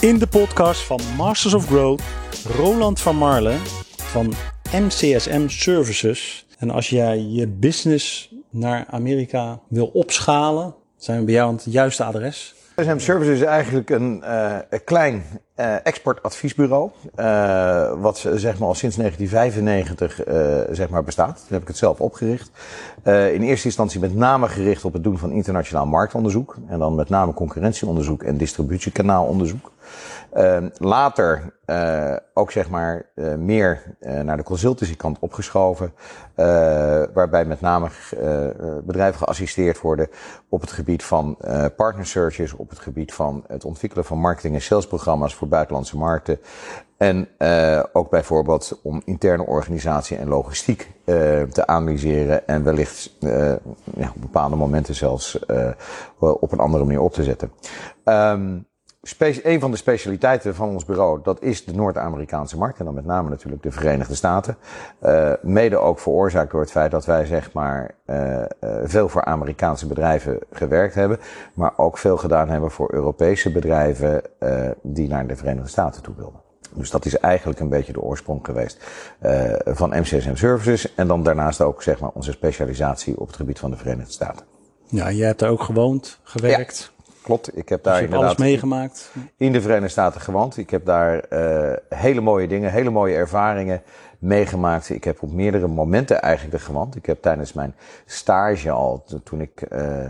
In de podcast van Masters of Growth, Roland van Marlen van MCSM Services. En als jij je business naar Amerika wil opschalen, zijn we bij jou aan het juiste adres. MCSM Services is eigenlijk een, uh, een klein uh, exportadviesbureau. Uh, wat zeg maar al sinds 1995 zeg maar bestaat. Toen heb ik het zelf opgericht. in eerste instantie met name gericht op het doen van internationaal marktonderzoek. En dan met name concurrentieonderzoek en distributiekanaalonderzoek. Uh, later uh, ook zeg maar uh, meer naar de consultancy kant opgeschoven. waarbij met name bedrijven geassisteerd worden op het gebied van partner searches, op het gebied van het ontwikkelen van marketing en salesprogramma's voor buitenlandse markten. En ook bijvoorbeeld om interne organisatie en logistiek te analyseren en wellicht ja, op bepaalde momenten zelfs op een andere manier op te zetten. Um, een van de specialiteiten van ons bureau, dat is de Noord-Amerikaanse markt. En dan met name natuurlijk de Verenigde Staten. Uh, mede ook veroorzaakt door het feit dat wij zeg maar uh, uh, veel voor Amerikaanse bedrijven gewerkt hebben. Maar ook veel gedaan hebben voor Europese bedrijven die naar de Verenigde Staten toe wilden. Dus dat is eigenlijk een beetje de oorsprong geweest van MCSM Services. En dan daarnaast ook zeg maar onze specialisatie op het gebied van de Verenigde Staten. Ja, jij hebt daar ook gewoond, gewerkt. Ja. Klopt, ik heb daar dus inderdaad alles meegemaakt. In de Verenigde Staten gewoond. Ik heb daar uh, hele mooie dingen, hele mooie ervaringen meegemaakt. Ik heb op meerdere momenten eigenlijk er gewoond. Ik heb tijdens mijn stage al, toen ik uh, uh,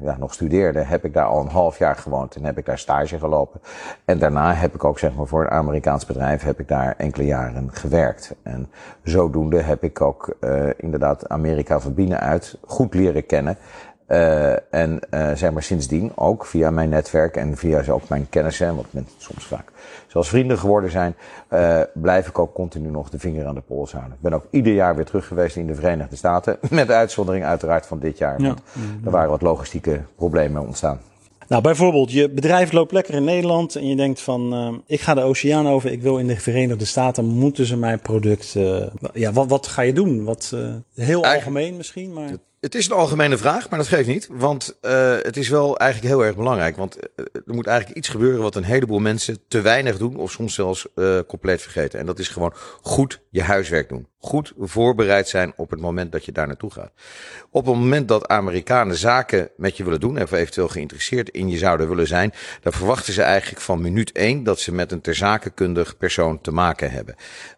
ja, nog studeerde, heb ik daar al een half jaar gewoond en heb ik daar stage gelopen. En daarna heb ik ook zeg maar voor een Amerikaans bedrijf heb ik daar enkele jaren gewerkt. En zodoende heb ik ook inderdaad Amerika van binnenuit goed leren kennen. Uh, en uh, zeg maar sindsdien ook via mijn netwerk en via ook mijn kennissen, wat mensen soms vaak zoals vrienden geworden zijn, uh, blijf ik ook continu nog de vinger aan de pols houden. Ik ben ook ieder jaar weer terug geweest in de Verenigde Staten, met de uitzondering uiteraard van dit jaar. Want er waren wat logistieke problemen ontstaan. Nou, bijvoorbeeld, je bedrijf loopt lekker in Nederland en je denkt van, uh, ik ga de oceaan over, ik wil in de Verenigde Staten, moeten ze mijn product, uh, ja, wat, wat ga je doen? Wat, heel algemeen misschien, maar... Het is een algemene vraag, maar dat geeft niet. Want uh, het is wel eigenlijk heel erg belangrijk. Want uh, er moet eigenlijk iets gebeuren wat een heleboel mensen te weinig doen. Of soms zelfs uh, compleet vergeten. En dat is gewoon goed je huiswerk doen. Goed voorbereid zijn op het moment dat je daar naartoe gaat. Op het moment dat Amerikanen zaken met je willen doen. Of eventueel geïnteresseerd in je zouden willen zijn. Dan verwachten ze eigenlijk van minuut één dat ze met een terzakenkundig persoon te maken hebben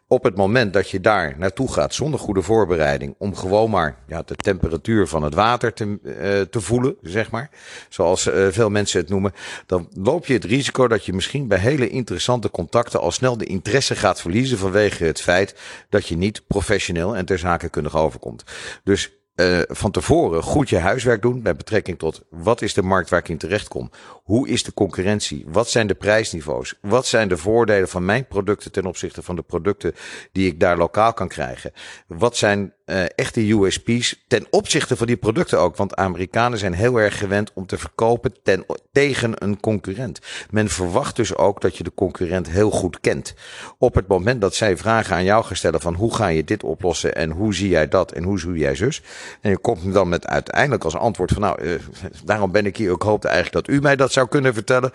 op het moment dat je daar naartoe gaat zonder goede voorbereiding, om gewoon maar ja, de temperatuur van het water te, uh, te voelen, zeg maar, zoals uh, veel mensen het noemen, dan loop je het risico dat je misschien bij hele interessante contacten al snel de interesse gaat verliezen vanwege het feit dat je niet professioneel en ter zake kundig overkomt. Dus uh, van tevoren goed je huiswerk doen met betrekking tot wat is de markt waar ik in terecht kom? Hoe is de concurrentie? Wat zijn de prijsniveaus? Wat zijn de voordelen van mijn producten ten opzichte van de producten die ik daar lokaal kan krijgen? Wat zijn uh, echte USP's ten opzichte van die producten ook? Want Amerikanen zijn heel erg gewend om te verkopen ten, tegen een concurrent. Men verwacht dus ook dat je de concurrent heel goed kent. Op het moment dat zij vragen aan jou gaan stellen van hoe ga je dit oplossen en hoe zie jij dat en hoe zie jij zus? En je komt dan met uiteindelijk als antwoord van nou, uh, daarom ben ik hier. Ik hoopte eigenlijk dat u mij dat zou kunnen vertellen.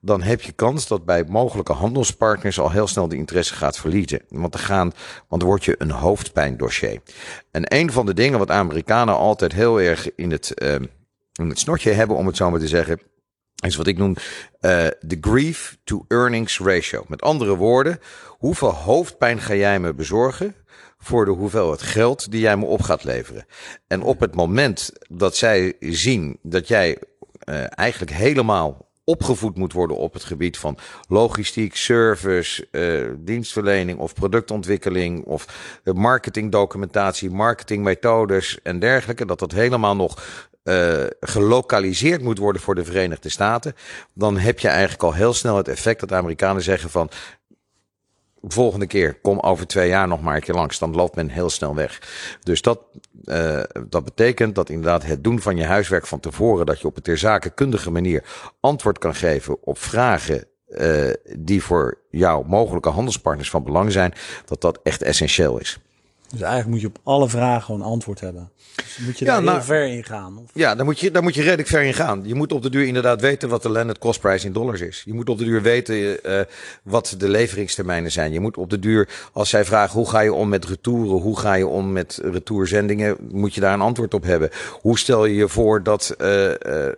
Dan heb je kans dat bij mogelijke handelspartners al heel snel de interesse gaat verliezen. Want dan gaan, want dan word je een hoofdpijndossier. En een van de dingen wat Amerikanen altijd heel erg in het, uh, in het hebben, om het zo maar te zeggen, is wat ik noem uh, de grief to earnings ratio. Met andere woorden, hoeveel hoofdpijn ga jij me bezorgen voor de hoeveelheid geld die jij me op gaat leveren? En op het moment dat zij zien dat jij uh, eigenlijk helemaal opgevoed moet worden op het gebied van logistiek, service, uh, dienstverlening of productontwikkeling of marketingdocumentatie, marketingmethodes en dergelijke. Dat dat helemaal nog uh, gelokaliseerd moet worden voor de Verenigde Staten. Dan heb je eigenlijk al heel snel het effect dat de Amerikanen zeggen van volgende keer, kom over twee jaar nog maar een keer langs. Dan loopt men heel snel weg. Dus dat, uh, dat betekent dat inderdaad het doen van je huiswerk van tevoren, dat je op een ter zakenkundige manier antwoord kan geven op vragen uh, die voor jouw mogelijke handelspartners van belang zijn, dat dat echt essentieel is. Dus eigenlijk moet je op alle vragen gewoon antwoord hebben. Dus moet je Ja, daar nou- heel ver in gaan. Of, Ja, daar moet, je, daar moet je redelijk ver in gaan. Je moet op de duur inderdaad weten wat de landed cost price in dollars is. Je moet op de duur weten eh, wat de leveringstermijnen zijn. Je moet op de duur, als zij vragen hoe ga je om met retouren, hoe ga je om met retourzendingen, moet je daar een antwoord op hebben. Hoe stel je je voor dat, eh, eh,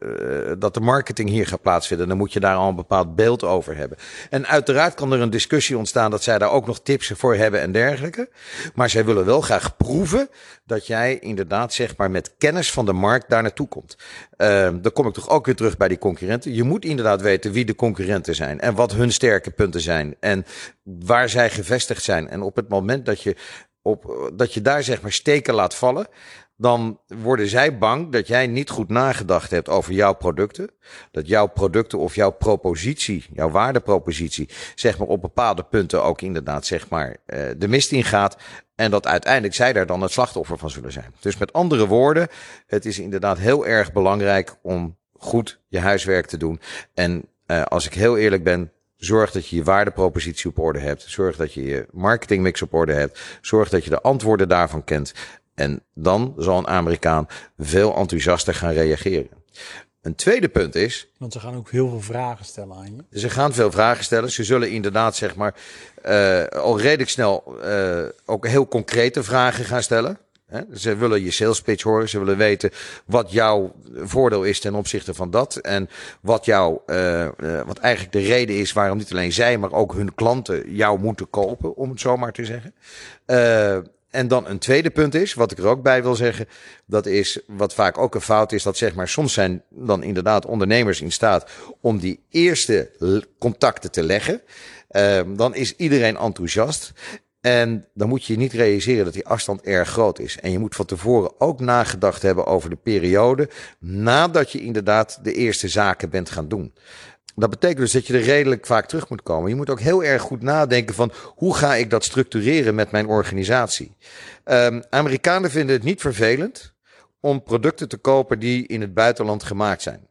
dat de marketing hier gaat plaatsvinden? Dan moet je daar al een bepaald beeld over hebben. En uiteraard kan er een discussie ontstaan dat zij daar ook nog tips voor hebben en dergelijke. Maar zij willen wel graag proeven dat jij inderdaad zeg maar met kennis van de markt daar naartoe komt. Ehm, dan kom ik toch ook weer terug bij die concurrenten. Je moet inderdaad weten wie de concurrenten zijn en wat hun sterke punten zijn en waar zij gevestigd zijn. En op het moment dat je, op, dat je daar zeg maar steken laat vallen, dan worden zij bang dat jij niet goed nagedacht hebt over jouw producten. Dat jouw producten of jouw propositie, jouw waardepropositie, zeg maar op bepaalde punten ook inderdaad zeg maar eh, de mist ingaat. En dat uiteindelijk zij daar dan het slachtoffer van zullen zijn. Dus met andere woorden, het is inderdaad heel erg belangrijk om goed je huiswerk te doen. En eh, als ik heel eerlijk ben, Zorg dat je je waardepropositie op orde hebt. Zorg dat je je marketingmix op orde hebt. Zorg dat je de antwoorden daarvan kent. En dan zal een Amerikaan veel enthousiaster gaan reageren. Een tweede punt is, want ze gaan ook heel veel vragen stellen aan je. ze gaan veel vragen stellen. Ze zullen inderdaad, zeg maar, eh, al redelijk snel eh, ook heel concrete vragen gaan stellen. Hè? Ze willen je sales pitch horen. Ze willen weten wat jouw voordeel is ten opzichte van dat. En wat, jouw, eh, eh, wat eigenlijk de reden is waarom niet alleen zij, maar ook hun klanten jou moeten kopen, om het zo maar te zeggen. En dan een tweede punt is, wat ik er ook bij wil zeggen, dat is wat vaak ook een fout is, dat zeg maar soms zijn dan inderdaad ondernemers in staat om die eerste contacten te leggen. Ehm, dan is iedereen enthousiast. En dan moet je niet realiseren dat die afstand erg groot is. En je moet van tevoren ook nagedacht hebben over de periode nadat je inderdaad de eerste zaken bent gaan doen. Dat betekent dus dat je er redelijk vaak terug moet komen. Je moet ook heel erg goed nadenken van hoe ga ik dat structureren met mijn organisatie. Ehm, Amerikanen vinden het niet vervelend om producten te kopen die in het buitenland gemaakt zijn.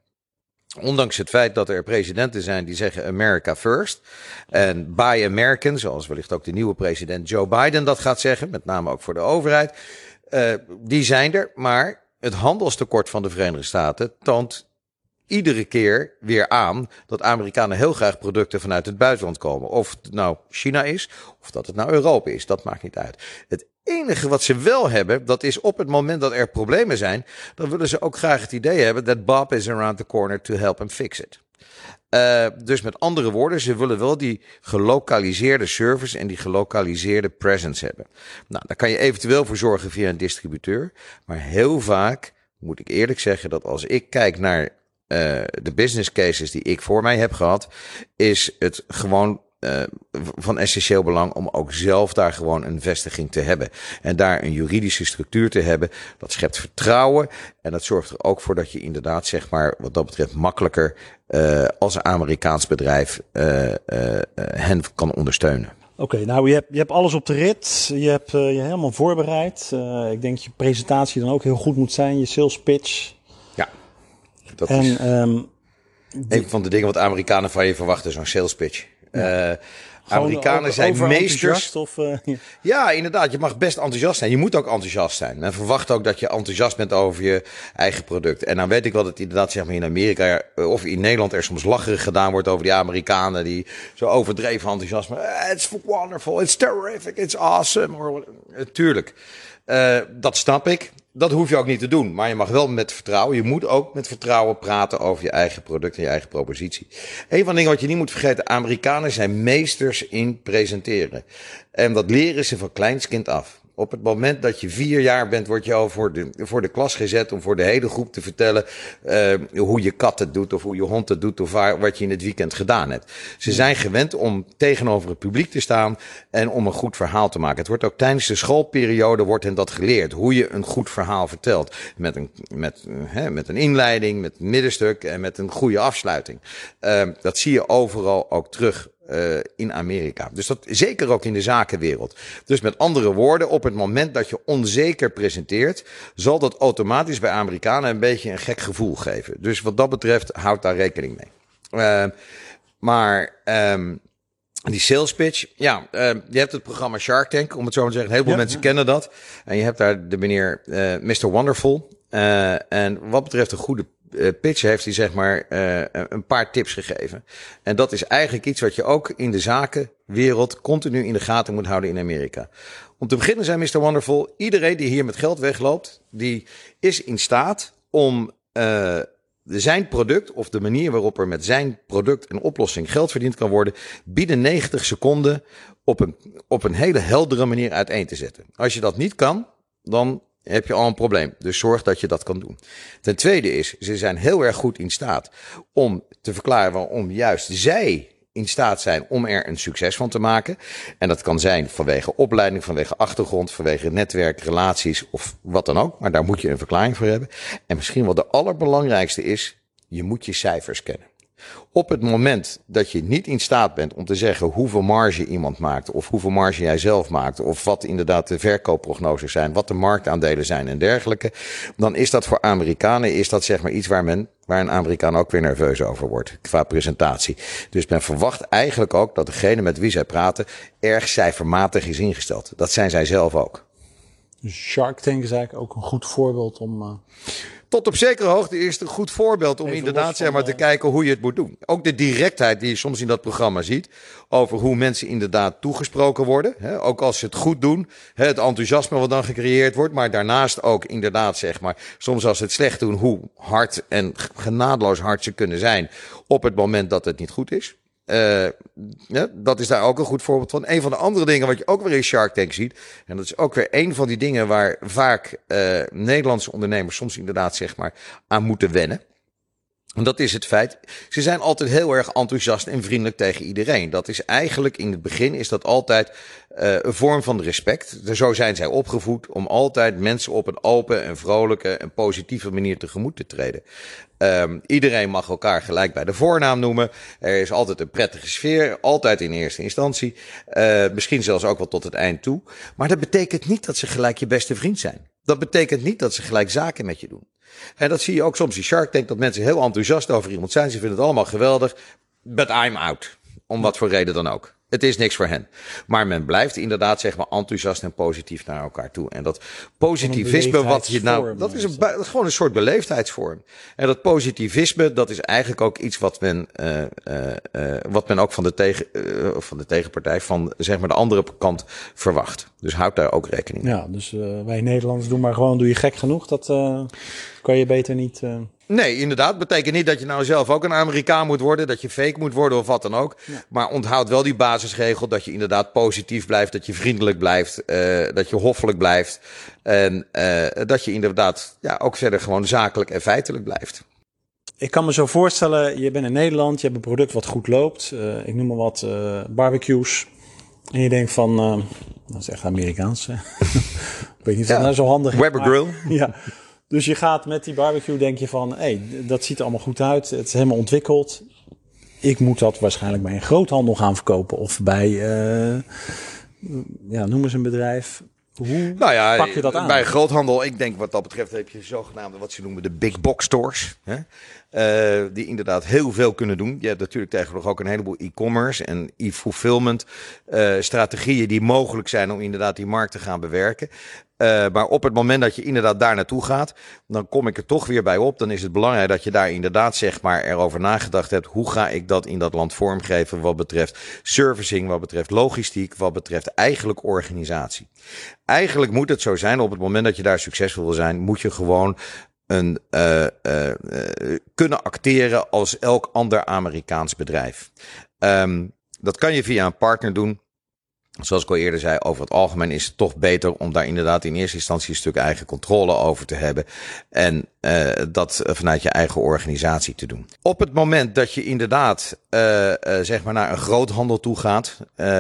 Ondanks het feit dat er presidenten zijn die zeggen America first. En buy American, zoals wellicht ook de nieuwe president Joe Biden dat gaat zeggen, met name ook voor de overheid. eh, die zijn er, maar het handelstekort van de Verenigde Staten toont iedere keer weer aan dat Amerikanen heel graag producten vanuit het buitenland komen. Of het nou China is, of dat het nou Europa is, dat maakt niet uit. Het enige wat ze wel hebben, dat is op het moment dat er problemen zijn, dan willen ze ook graag het idee hebben dat Bob is around the corner to help them fix it. Uh, dus met andere woorden, ze willen wel die gelokaliseerde service en die gelokaliseerde presence hebben. Nou, daar kan je eventueel voor zorgen via een distributeur. Maar heel vaak moet ik eerlijk zeggen dat als ik kijk naar uh, de business cases die ik voor mij heb gehad, is het gewoon uh, van essentieel belang om ook zelf daar gewoon een vestiging te hebben. En daar een juridische structuur te hebben. Dat schept vertrouwen. En dat zorgt er ook voor dat je inderdaad, zeg maar, wat dat betreft, makkelijker uh, als een Amerikaans bedrijf hen kan ondersteunen. Oké, nou je hebt, je hebt alles op de rit. Je hebt je helemaal voorbereid. ik denk dat je presentatie dan ook heel goed moet zijn. Je sales pitch. Dat en, is um, een van de dingen wat Amerikanen van je verwachten, zo'n sales pitch. Ja. Uh, Amerikanen zijn meesters. Of, uh, ja. ja, inderdaad. Je mag best enthousiast zijn. Je moet ook enthousiast zijn. Men verwacht ook dat je enthousiast bent over je eigen product. En dan weet ik wel dat inderdaad zeg maar in Amerika of in Nederland er soms lacherig gedaan wordt over die Amerikanen die zo overdreven enthousiasme. It's wonderful, it's terrific, it's awesome. Tuurlijk, uh, dat snap ik. Dat hoef je ook niet te doen. Maar je mag wel met vertrouwen. Je moet ook met vertrouwen praten over je eigen product en je eigen propositie. Een van de dingen wat je niet moet vergeten. Amerikanen zijn meesters in presenteren. En dat leren ze van kleinskind af. Op het moment dat je vier jaar bent, word je al voor de, voor de klas gezet om voor de hele groep te vertellen uh, hoe je kat het doet of hoe je hond het doet of waar, wat je in het weekend gedaan hebt. Ze zijn gewend om tegenover het publiek te staan en om een goed verhaal te maken. Het wordt ook tijdens de schoolperiode wordt hen dat geleerd, hoe je een goed verhaal vertelt. Met een, met, hè, met een inleiding, met een middenstuk en met een goede afsluiting. Uh, dat zie je overal ook terug uh, in Amerika. Dus dat zeker ook in de zakenwereld. Dus met andere woorden, op het moment dat je onzeker presenteert, zal dat automatisch bij Amerikanen een beetje een gek gevoel geven. Dus wat dat betreft, houd daar rekening mee. Uh, maar um, Die sales pitch, ja, uh, je hebt het programma Shark Tank, om het zo maar te zeggen. Heel veel mensen kennen dat. En je hebt daar de meneer uh, Mr. Wonderful. Uh, en wat betreft een goede pitch heeft hij zeg maar een paar tips gegeven. En dat is eigenlijk iets wat je ook in de zakenwereld continu in de gaten moet houden in Amerika. Om te beginnen zijn Mr. Wonderful, iedereen die hier met geld wegloopt, die is in staat om zijn product of de manier waarop er met zijn product en oplossing geld verdiend kan worden, binnen 90 seconden op een, op een hele heldere manier uiteen te zetten. Als je dat niet kan, dan heb je al een probleem. Dus zorg dat je dat kan doen. Ten tweede is, ze zijn heel erg goed in staat om te verklaren waarom juist zij in staat zijn om er een succes van te maken. En dat kan zijn vanwege opleiding, vanwege achtergrond, vanwege netwerk, relaties of wat dan ook. Maar daar moet je een verklaring voor hebben. En misschien wel de allerbelangrijkste is, je moet je cijfers kennen. Op het moment dat je niet in staat bent om te zeggen hoeveel marge iemand maakt, of hoeveel marge jij zelf maakt, of wat inderdaad de verkoopprognoses zijn, wat de marktaandelen zijn en dergelijke, dan is dat voor Amerikanen is dat zeg maar iets waar men, waar een Amerikaan ook weer nerveus over wordt qua presentatie. Dus men verwacht eigenlijk ook dat degene met wie zij praten erg cijfermatig is ingesteld. Dat zijn zij zelf ook. Shark Tank is eigenlijk ook een goed voorbeeld om. Uh tot op zekere hoogte is het een goed voorbeeld om inderdaad zeg maar, te kijken hoe je het moet doen. Ook de directheid die je soms in dat programma ziet. Over hoe mensen inderdaad toegesproken worden. Hè, ook als ze het goed doen. Hè, het enthousiasme wat dan gecreëerd wordt. Maar daarnaast ook inderdaad zeg maar. Soms als ze het slecht doen. Hoe hard en genadeloos hard ze kunnen zijn. Op het moment dat het niet goed is. Uh, ja, dat is daar ook een goed voorbeeld van. Een van de andere dingen wat je ook weer in Shark Tank ziet. En dat is ook weer een van die dingen waar vaak uh, Nederlandse ondernemers soms inderdaad zeg maar aan moeten wennen. En dat is het feit. Ze zijn altijd heel erg enthousiast en vriendelijk tegen iedereen. Dat is eigenlijk in het begin is dat altijd uh, een vorm van respect. Zo zijn zij opgevoed om altijd mensen op een open en vrolijke en positieve manier tegemoet te treden. Um, iedereen mag elkaar gelijk bij de voornaam noemen. Er is altijd een prettige sfeer, altijd in eerste instantie. Uh, misschien zelfs ook wel tot het eind toe. Maar dat betekent niet dat ze gelijk je beste vriend zijn. Dat betekent niet dat ze gelijk zaken met je doen. En dat zie je ook soms in Shark Tank, dat mensen heel enthousiast over iemand zijn. Ze vinden het allemaal geweldig, but I'm out. Om wat voor reden dan ook. Het is niks voor hen. Maar men blijft inderdaad zeg maar enthousiast en positief naar elkaar toe. En dat positivisme wat je nou, dat is, een, dat is gewoon een soort beleefdheidsvorm. En dat positivisme, dat is eigenlijk ook iets wat men, uh, uh, uh, wat men ook van de, tegen, van de tegenpartij, van zeg maar de andere kant verwacht. Dus houd daar ook rekening mee. Ja, dus wij Nederlanders doen maar gewoon, doe je gek genoeg. Dat kan je beter niet. Nee, inderdaad. Betekent niet dat je nou zelf ook een Amerikaan moet worden, dat je fake moet worden of wat dan ook. Maar onthoud wel die basisregel dat je inderdaad positief blijft, dat je vriendelijk blijft, uh, dat je hoffelijk blijft. En uh, dat je inderdaad ja, ook verder gewoon zakelijk en feitelijk blijft. Ik kan me zo voorstellen, je bent in Nederland, je hebt een product wat goed loopt. Ik noem maar wat barbecues. En je denkt van, dat is echt Amerikaans. ik weet niet of ja. nou zo handig is. Weber Grill. Ja. Dus je gaat met die barbecue, denk je van, hé, hey, dat ziet er allemaal goed uit. Het is helemaal ontwikkeld. Ik moet dat waarschijnlijk bij een groothandel gaan verkopen of bij, uh, ja, noem eens een bedrijf. Hoe nou ja, pak je dat aan? Bij groothandel, ik denk wat dat betreft heb je zogenaamde wat ze noemen de big box stores. Hè? Uh, die inderdaad heel veel kunnen doen. Je hebt natuurlijk tegenwoordig ook een heleboel e-commerce en e-fulfillment uh, strategieën die mogelijk zijn om inderdaad die markt te gaan bewerken. Uh, maar op het moment dat je inderdaad daar naartoe gaat, dan kom ik er toch weer bij op. Dan is het belangrijk dat je daar inderdaad zeg maar erover nagedacht hebt. Hoe ga ik dat in dat land vormgeven wat betreft servicing, wat betreft logistiek, wat betreft eigenlijk organisatie. Eigenlijk moet het zo zijn op het moment dat je daar succesvol wil zijn, moet je gewoon een, uh, uh, kunnen acteren als elk ander Amerikaans bedrijf. Um, dat kan je via een partner doen. Zoals ik al eerder zei, over het algemeen is het toch beter om daar inderdaad in eerste instantie een stuk eigen controle over te hebben. En uh, dat vanuit je eigen organisatie te doen. Op het moment dat je inderdaad uh, uh, zeg maar naar een groothandel toe gaat,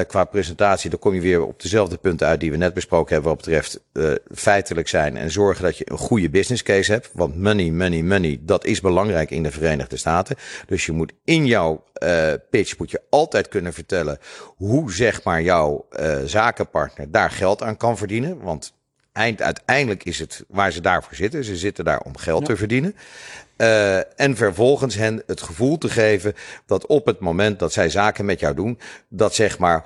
qua presentatie, dan kom je weer op dezelfde punten uit die we net besproken hebben wat betreft feitelijk zijn en zorgen dat je een goede business case hebt. Want money, money, money, dat is belangrijk in de Verenigde Staten. Dus je moet in jouw pitch moet je altijd kunnen vertellen hoe zeg maar jouw zakenpartner daar geld aan kan verdienen. Want eind, uiteindelijk is het waar ze daarvoor zitten. Ze zitten daar om geld te verdienen. Uh, en vervolgens hen het gevoel te geven dat op het moment dat zij zaken met jou doen, dat zeg maar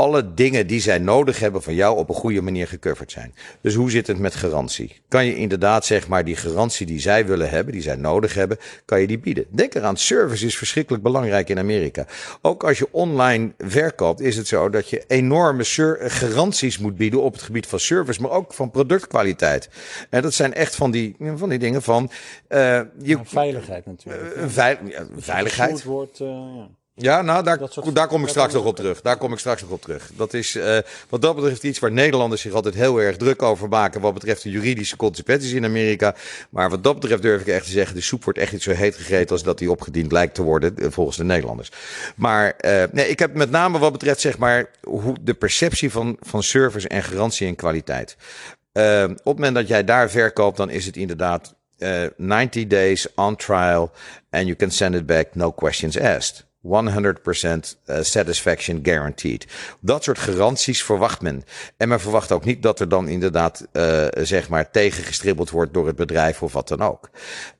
alle dingen die zij nodig hebben van jou op een goede manier gecoverd zijn. Dus hoe zit het met garantie? Kan je inderdaad zeg maar die garantie die zij willen hebben, die zij nodig hebben, kan je die bieden? Denk eraan, service is verschrikkelijk belangrijk in Amerika. Ook als je online verkoopt, is het zo dat je enorme garanties moet bieden op het gebied van service, maar ook van productkwaliteit. En dat zijn echt van die, van die dingen van. Uh, je, veiligheid natuurlijk. Uh, veil, ja, veiligheid. Wordt, uh, ja. Ja, nou, daar, daar kom ik straks nog op terug. Daar kom ik straks nog op terug. Dat is uh, wat dat betreft iets waar Nederlanders zich altijd heel erg druk over maken. Wat betreft de juridische consequenties in Amerika. Maar wat dat betreft durf ik echt te zeggen: de soep wordt echt niet zo heet gegeten als dat die opgediend lijkt te worden, eh, volgens de Nederlanders. Maar uh, nee, ik heb met name wat betreft zeg maar hoe de perceptie van, van service en garantie en kwaliteit. Op het moment dat jij daar verkoopt, dan is het inderdaad 90 days on trial and you can send it back, no questions asked. 100% uh, satisfaction guaranteed. Dat soort garanties verwacht men. En men verwacht ook niet dat er dan inderdaad, uh, zeg maar, tegengestribbeld wordt door het bedrijf of wat dan ook.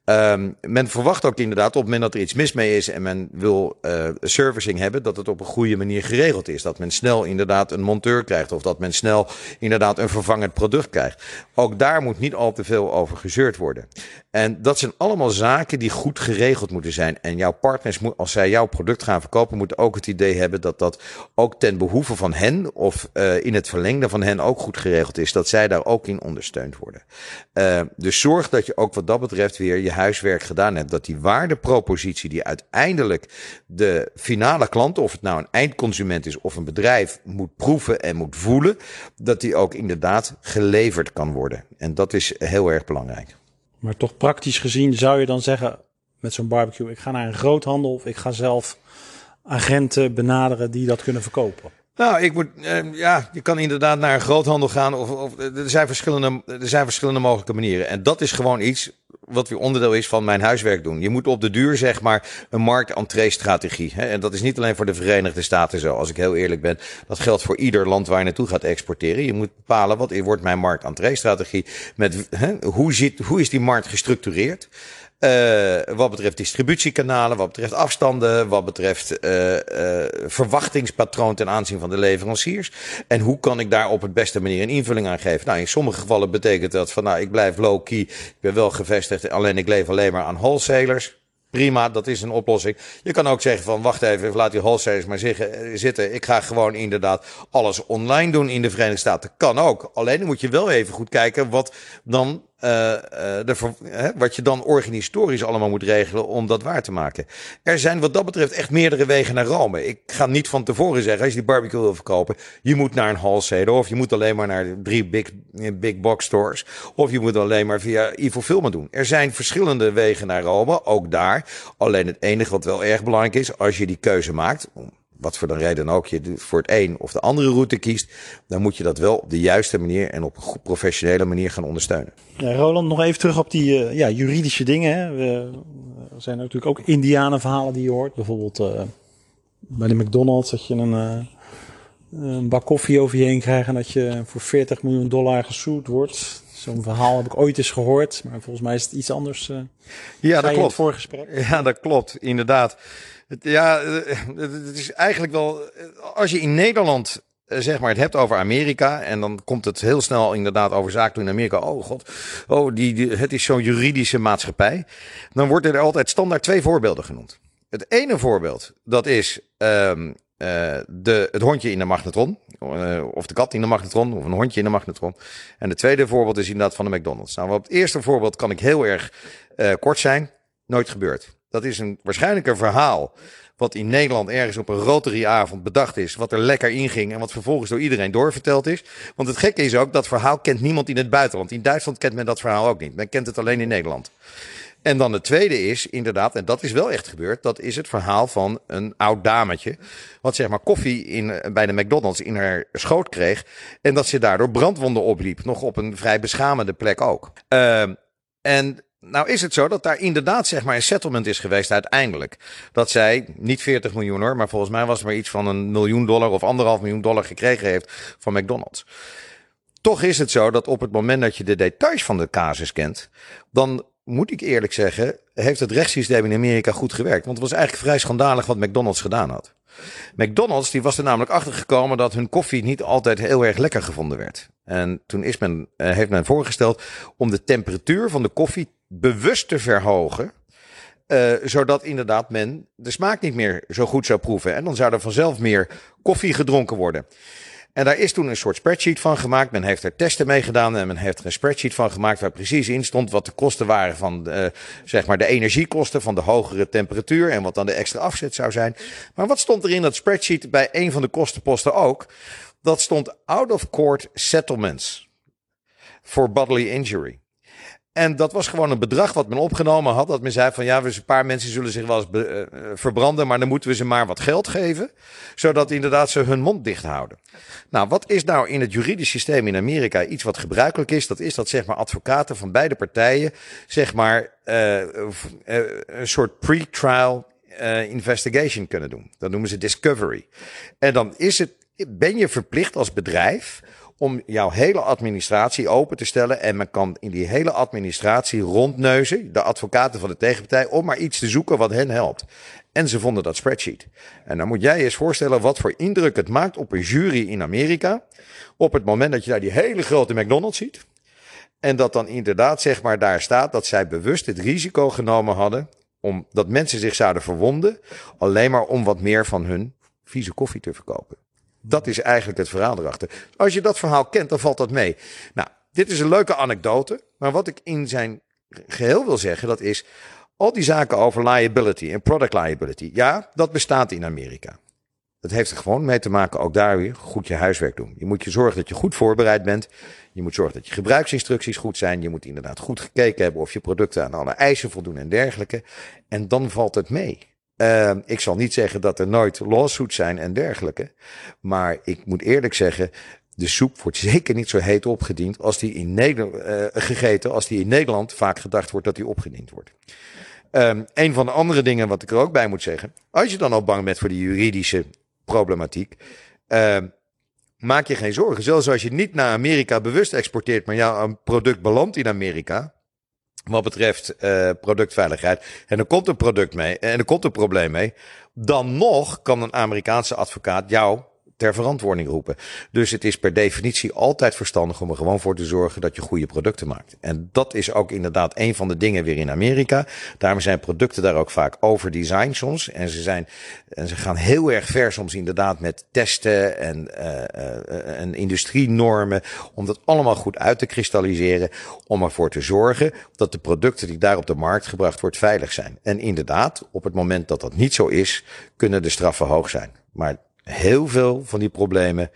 Um, men verwacht ook inderdaad op het moment dat er iets mis mee is en men wil uh, servicing hebben, dat het op een goede manier geregeld is. Dat men snel inderdaad een monteur krijgt of dat men snel inderdaad een vervangend product krijgt. Ook daar moet niet al te veel over gezeurd worden. En dat zijn allemaal zaken die goed geregeld moeten zijn. En jouw partners, als zij jouw product gaan verkopen, moeten ook het idee hebben dat dat ook ten behoeve van hen of uh, in het verlengde van hen ook goed geregeld is. Dat zij daar ook in ondersteund worden. Uh, dus zorg dat je ook wat dat betreft weer je huiswerk gedaan hebt. Dat die waardepropositie die uiteindelijk de finale klant, of het nou een eindconsument is of een bedrijf, moet proeven en moet voelen, dat die ook inderdaad geleverd kan worden. En dat is heel erg belangrijk. Maar toch praktisch gezien zou je dan zeggen met zo'n barbecue, ik ga naar een groothandel of ik ga zelf agenten benaderen die dat kunnen verkopen. Nou, ik moet, uh, ja, je kan inderdaad naar een groothandel gaan. Of, of, er, zijn verschillende, er zijn verschillende mogelijke manieren. En dat is gewoon iets wat weer onderdeel is van mijn huiswerk doen. Je moet op de duur, zeg maar, een markt-entree-strategie. En dat is niet alleen voor de Verenigde Staten zo, als ik heel eerlijk ben. Dat geldt voor ieder land waar je naartoe gaat exporteren. Je moet bepalen, wat wordt mijn markt-entree-strategie? Met, hè, hoe, zit, hoe is die markt gestructureerd? Uh, wat betreft distributiekanalen, wat betreft afstanden, wat betreft uh, verwachtingspatroon ten aanzien van de leveranciers. En hoe kan ik daar op het beste manier een invulling aan geven? Nou, in sommige gevallen betekent dat van, nou, ik blijf low-key, ik ben wel gevestigd, alleen ik leef alleen maar aan wholesalers. Prima, dat is een oplossing. Je kan ook zeggen van wacht even, laat die wholesalers maar zitten. Ik ga gewoon inderdaad alles online doen in de Verenigde Staten. Kan ook. Alleen moet je wel even goed kijken wat dan uh, de, hè, wat je dan organisatorisch allemaal moet regelen om dat waar te maken. Er zijn wat dat betreft echt meerdere wegen naar Rome. Ik ga niet van tevoren zeggen, als je die barbecue wil verkopen, je moet naar een wholesaler of je moet alleen maar naar drie big, big box stores of je moet alleen maar via Ivo Filmen doen. Er zijn verschillende wegen naar Rome, ook daar. Alleen het enige wat wel erg belangrijk is, als je die keuze maakt, wat voor de reden ook je voor het een of de andere route kiest, dan moet je dat wel op de juiste manier en op een goed professionele manier gaan ondersteunen. Ja, Roland, nog even terug op die uh, ja, juridische dingen. Hè. We, er zijn natuurlijk ook Indianenverhalen die je hoort. Bijvoorbeeld uh, bij de McDonald's dat je een, uh, een bak koffie over je heen krijgt en dat je voor 40 miljoen dollar gesued wordt. Zo'n verhaal heb ik ooit eens gehoord, maar volgens mij is het iets anders. ja, dat klopt. Het gesprek. Ja, dat klopt, inderdaad. Ja, het is eigenlijk wel. Als je in Nederland zeg maar het hebt over Amerika en dan komt het heel snel inderdaad over zaken in Amerika. Oh god, oh die, het is zo'n juridische maatschappij. Dan worden er altijd standaard twee voorbeelden genoemd. Het ene voorbeeld dat is um, uh, de, het hondje in de magnetron. Of de kat in de magnetron. Of een hondje in de magnetron. En het tweede voorbeeld is inderdaad van de McDonald's. Nou, op het eerste voorbeeld kan ik heel erg kort zijn. Nooit gebeurd. Dat is een, waarschijnlijk verhaal wat in Nederland ergens op een Rotary-avond bedacht is, wat er lekker inging en wat vervolgens door iedereen doorverteld is. Want het gekke is ook, dat verhaal kent niemand in het buitenland. In Duitsland kent men dat verhaal ook niet. Men kent het alleen in Nederland. En dan het tweede is, inderdaad, en dat is wel echt gebeurd, dat is het verhaal van een oud dametje. Wat zeg maar koffie in, bij de McDonald's in haar schoot kreeg. En dat ze daardoor brandwonden opliep. Nog op een vrij beschamende plek ook. Uh, en nou is het zo dat daar inderdaad zeg maar een settlement is geweest uiteindelijk. Dat zij niet 40 miljoen hoor, maar volgens mij was het maar iets van een miljoen dollar of anderhalf miljoen dollar gekregen heeft van McDonald's. Toch is het zo dat op het moment dat je de details van de casus kent, dan moet ik eerlijk zeggen, heeft het rechtssysteem in Amerika goed gewerkt. Want het was eigenlijk vrij schandalig wat McDonald's gedaan had. McDonald's die was er namelijk achter gekomen dat hun koffie niet altijd heel erg lekker gevonden werd. En toen is men, uh, heeft men voorgesteld om de temperatuur van de koffie bewust te verhogen. Uh, zodat inderdaad men de smaak niet meer zo goed zou proeven. En dan zou er vanzelf meer koffie gedronken worden. En daar is toen een soort spreadsheet van gemaakt. Men heeft er testen mee gedaan en men heeft er een spreadsheet van gemaakt waar precies in stond wat de kosten waren van uh, zeg maar de energiekosten van de hogere temperatuur en wat dan de extra afzet zou zijn. Maar wat stond er in dat spreadsheet bij een van de kostenposten ook? Dat stond out of court settlements for bodily injury. En dat was gewoon een bedrag wat men opgenomen had. Dat men zei van ja, we een paar mensen zullen zich wel eens be, uh, verbranden, maar dan moeten we ze maar wat geld geven. Zodat inderdaad ze hun mond dicht houden. Nou, wat is nou in het juridisch systeem in Amerika iets wat gebruikelijk is? Dat is dat zeg maar advocaten van beide partijen zeg maar uh, een soort pre-trial investigation kunnen doen. Dat noemen ze discovery. En dan is het, ben je verplicht als bedrijf om jouw hele administratie open te stellen. En men kan in die hele administratie rondneuzen, de advocaten van de tegenpartij, om maar iets te zoeken wat hen helpt. En ze vonden dat spreadsheet. En dan moet jij eens voorstellen wat voor indruk het maakt op een jury in Amerika. Op het moment dat je daar die hele grote McDonald's ziet. En dat dan inderdaad, zeg maar, daar staat dat zij bewust het risico genomen hadden. om dat mensen zich zouden verwonden. alleen maar om wat meer van hun vieze koffie te verkopen. Dat is eigenlijk het verhaal erachter. Als je dat verhaal kent, dan valt dat mee. Nou, dit is een leuke anekdote. Maar wat ik in zijn geheel wil zeggen, dat is al die zaken over liability en product liability. Ja, dat bestaat in Amerika. Dat heeft er gewoon mee te maken, ook daar weer goed je huiswerk doen. Je moet je zorgen dat je goed voorbereid bent. Je moet zorgen dat je gebruiksinstructies goed zijn. Je moet inderdaad goed gekeken hebben of je producten aan alle eisen voldoen en dergelijke. En dan valt het mee. Uh, ik zal niet zeggen dat er nooit lawsuits zijn en dergelijke. Maar ik moet eerlijk zeggen, de soep wordt zeker niet zo heet opgediend als die in Nederland, uh, gegeten als die in Nederland vaak gedacht wordt dat die opgediend wordt. Um, een van de andere dingen wat ik er ook bij moet zeggen, als je dan al bang bent voor die juridische problematiek, uh, maak je geen zorgen. Zelfs als je niet naar Amerika bewust exporteert, maar jouw product belandt in Amerika, wat betreft uh, productveiligheid. En er komt een product mee en er komt een probleem mee. Dan nog kan een Amerikaanse advocaat jou ter verantwoording roepen. Dus het is per definitie altijd verstandig om er gewoon voor te zorgen dat je goede producten maakt. En dat is ook inderdaad een van de dingen weer in Amerika. Daarom zijn producten daar ook vaak over design soms. En ze, zijn, en ze gaan heel erg ver soms inderdaad met testen en, uh, en industrienormen. Om dat allemaal goed uit te kristalliseren. Om ervoor te zorgen dat de producten die daar op de markt gebracht wordt veilig zijn. En inderdaad, op het moment dat dat niet zo is, kunnen de straffen hoog zijn. Maar heel veel van die problemen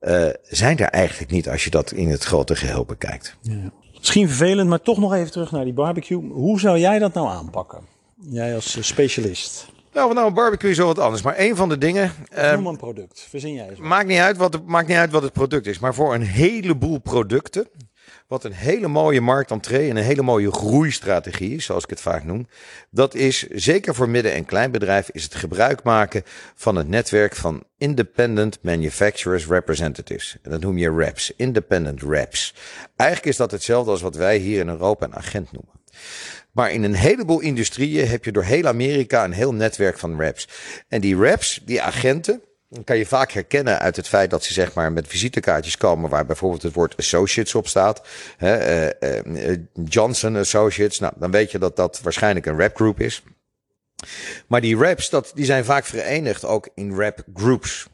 uh, zijn er eigenlijk niet als je dat in het grote geheel bekijkt. Ja. Misschien vervelend, maar toch nog even terug naar die barbecue. Hoe zou jij dat nou aanpakken? Jij als specialist. Nou, nou, een barbecue is wel wat anders. Maar een van de dingen. Uh, Noem een product. Verzin jij eens. Maakt niet, uit wat maakt niet uit wat het product is. Maar voor een heleboel producten. Wat een hele mooie marktentree en een hele mooie groeistrategie is, zoals ik het vaak noem. Dat is, zeker voor midden- en kleinbedrijf, is het gebruik maken van het netwerk van Independent Manufacturers Representatives. En dat noem je reps, Independent reps. Eigenlijk is dat hetzelfde als wat wij hier in Europa een agent noemen. Maar in een heleboel industrieën heb je door heel Amerika een heel netwerk van reps. En die reps, die agenten, kan je vaak herkennen uit het feit dat ze zeg maar met visitekaartjes komen waar bijvoorbeeld het woord associates op staat. Hè, uh, uh, Johnson Associates. Nou, dan weet je dat dat waarschijnlijk een rapgroep is. Maar die raps, dat, die zijn vaak verenigd ook in rap groups.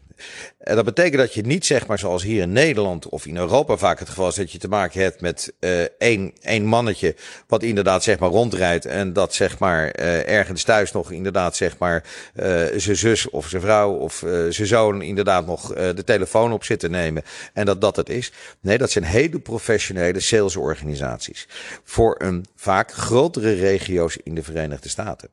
En dat betekent dat je niet, zeg maar, zoals hier in Nederland of in Europa vaak het geval is, dat je te maken hebt met uh, één, één mannetje, wat inderdaad, zeg maar, rondrijdt. En dat, zeg maar, uh, ergens thuis nog inderdaad, zeg maar, uh, zijn zus of zijn vrouw of zijn zoon inderdaad nog de telefoon op zit te nemen. En dat dat het is. Nee, dat zijn hele professionele salesorganisaties. Voor een vaak grotere regio's in de Verenigde Staten.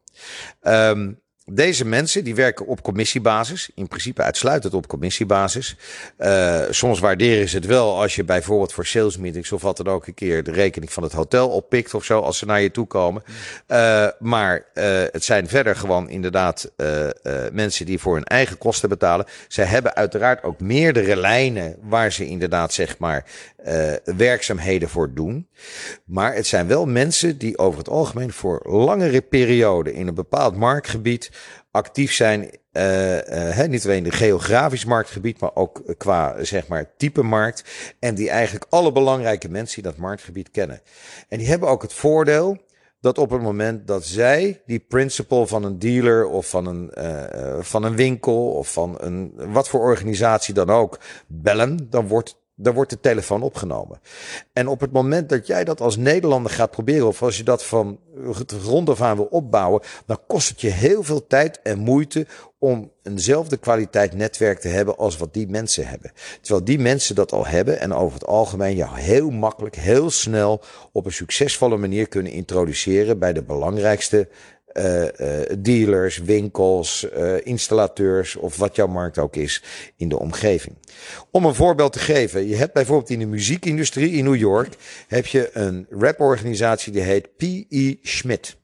Um, deze mensen die werken op commissiebasis, in principe uitsluitend op commissiebasis. Uh, soms waarderen ze het wel als je bijvoorbeeld voor sales meetings of wat dan ook een keer de rekening van het hotel oppikt of zo, als ze naar je toe komen. Uh, maar uh, het zijn verder gewoon inderdaad mensen die voor hun eigen kosten betalen. Zij hebben uiteraard ook meerdere lijnen waar ze inderdaad zeg maar uh, werkzaamheden voor doen. Maar het zijn wel mensen die over het algemeen voor langere perioden in een bepaald marktgebied actief zijn. Uh, uh, niet alleen in geografisch marktgebied, maar ook qua zeg maar type markt. En die eigenlijk alle belangrijke mensen in dat marktgebied kennen. En die hebben ook het voordeel dat op het moment dat zij die principal van een dealer of van een, van een winkel of van een wat voor organisatie dan ook bellen, dan wordt dan wordt de telefoon opgenomen. En op het moment dat jij dat als Nederlander gaat proberen, of als je dat van grond af aan wil opbouwen, dan kost het je heel veel tijd en moeite om eenzelfde kwaliteit netwerk te hebben als wat die mensen hebben. Terwijl die mensen dat al hebben en over het algemeen jou heel makkelijk, heel snel op een succesvolle manier kunnen introduceren bij de belangrijkste uh, dealers, winkels, uh, installateurs of wat jouw markt ook is in de omgeving. Om een voorbeeld te geven, je hebt bijvoorbeeld in de muziekindustrie in New York heb je een raporganisatie die heet P.E. Schmidt.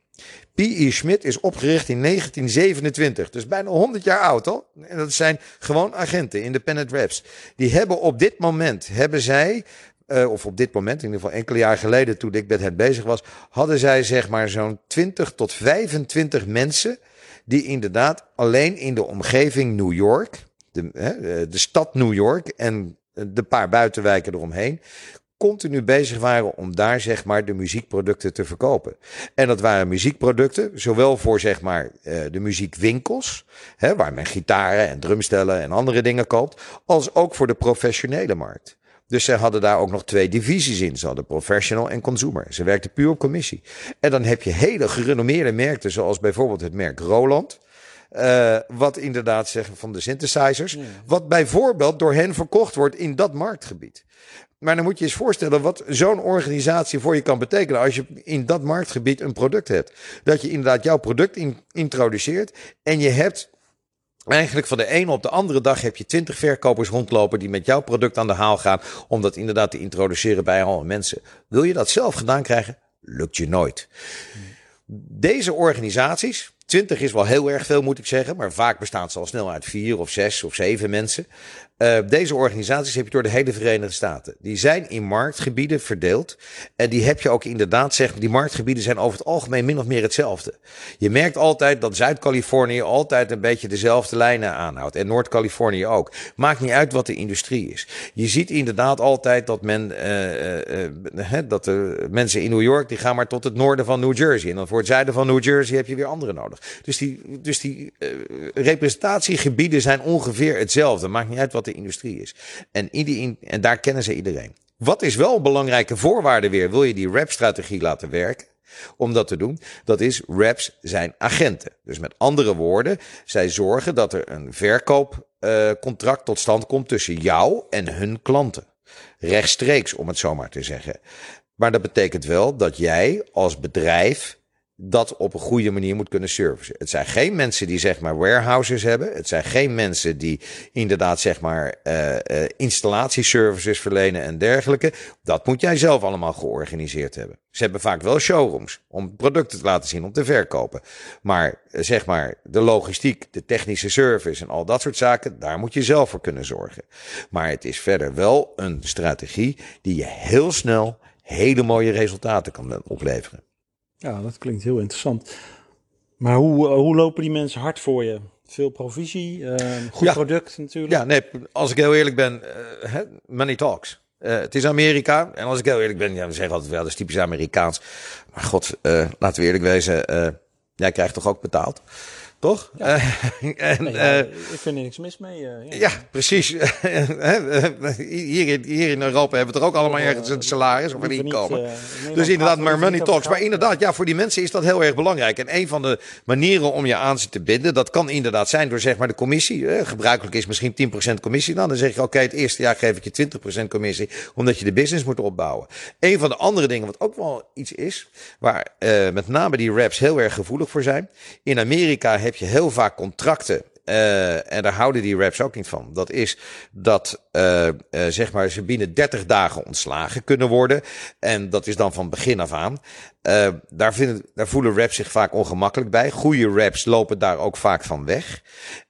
P.E. Schmidt is opgericht in 1927, dus bijna 100 jaar oud hoor. En dat zijn gewoon agenten, independent reps. Die hebben op dit moment, hebben zij uh, of op dit moment, in ieder geval enkele jaar geleden toen ik met hen bezig was, hadden zij zeg maar zo'n 20 tot 25 mensen die inderdaad alleen in de omgeving New York, de, uh, de stad New York en de paar buitenwijken eromheen, continu bezig waren om daar zeg maar de muziekproducten te verkopen. En dat waren muziekproducten, zowel voor zeg maar de muziekwinkels, hè, waar men gitaren en drumstellen en andere dingen koopt, als ook voor de professionele markt. Dus ze hadden daar ook nog twee divisies in. Ze hadden professional en consumer. Ze werkten puur op commissie. En dan heb je hele gerenommeerde merken, zoals bijvoorbeeld het merk Roland. Uh, wat inderdaad zeggen van de synthesizers. Ja. Wat bijvoorbeeld door hen verkocht wordt in dat marktgebied. Maar dan moet je eens voorstellen wat zo'n organisatie voor je kan betekenen als je in dat marktgebied een product hebt. Dat je inderdaad jouw product in, introduceert en je hebt Eigenlijk van de ene op de andere dag heb je twintig verkopers rondlopen die met jouw product aan de haal gaan om dat inderdaad te introduceren bij alle mensen. Wil je dat zelf gedaan krijgen? Lukt je nooit. Deze organisaties, 20 is wel heel erg veel moet ik zeggen, maar vaak bestaan ze al snel uit vier of zes of zeven mensen. Uh, deze organisaties heb je door de hele Verenigde Staten. Die zijn in marktgebieden verdeeld. En die heb je ook inderdaad, zeg die marktgebieden zijn over het algemeen min of meer hetzelfde. Je merkt altijd dat Zuid-Californië altijd een beetje dezelfde lijnen aanhoudt. En Noord-Californië ook. Maakt niet uit wat de industrie is. Je ziet inderdaad altijd dat men, uh, uh, dat de mensen in New York, die gaan maar tot het noorden van New Jersey. En dan voor het zuiden van New Jersey heb je weer andere nodig. Dus die, dus die representatiegebieden zijn ongeveer hetzelfde. Maakt niet uit wat de industrie is. En, in en daar kennen ze iedereen. Wat is wel een belangrijke voorwaarde weer? Wil je die rap-strategie laten werken? Om dat te doen, dat is reps zijn agenten. Dus met andere woorden, zij zorgen dat er een verkoopcontract uh, tot stand komt tussen jou en hun klanten. Rechtstreeks, om het zo maar te zeggen. Maar dat betekent wel dat jij als bedrijf dat op een goede manier moet kunnen servicen. Het zijn geen mensen die zeg maar warehouses hebben. Het zijn geen mensen die inderdaad zeg maar uh, uh, installatieservices verlenen en dergelijke. Dat moet jij zelf allemaal georganiseerd hebben. Ze hebben vaak wel showrooms om producten te laten zien, om te verkopen. Maar uh, zeg maar de logistiek, de technische service en al dat soort zaken, daar moet je zelf voor kunnen zorgen. Maar het is verder wel een strategie die je heel snel hele mooie resultaten kan opleveren. Ja, dat klinkt heel interessant. Maar hoe, hoe lopen die mensen hard voor je? Veel provisie, uh, goed ja. product natuurlijk. Ja, nee, als ik heel eerlijk ben, uh, money talks. Uh, het is Amerika. En als ik heel eerlijk ben, ja, we zeggen altijd wel, dat is typisch Amerikaans. Maar god, laten we eerlijk wezen, jij krijgt toch ook betaald? Toch? Ja. en, nee, ja, ik vind er niks mis mee. Uh, ja. ja. precies. hier, hier in Europa hebben we toch ook allemaal ergens een salaris of een inkomen. Niet, dus inderdaad, maar money talks. Maar inderdaad, ja, voor die mensen is dat heel erg belangrijk. En een van de manieren om je aan ze te binden, dat kan inderdaad zijn door zeg maar de commissie. Eh, gebruikelijk is misschien 10% commissie. Dan, dan zeg je, oké, okay, het eerste jaar geef ik je 20% commissie, omdat je de business moet opbouwen. Een van de andere dingen, wat ook wel iets is, waar met name die raps heel erg gevoelig voor zijn. In Amerika heb je heel vaak contracten. Uh, en daar houden die raps ook niet van. Dat is dat uh, uh, zeg maar ze binnen 30 dagen ontslagen kunnen worden. En dat is dan van begin af aan. daar, vinden, daar voelen raps zich vaak ongemakkelijk bij. Goede raps lopen daar ook vaak van weg.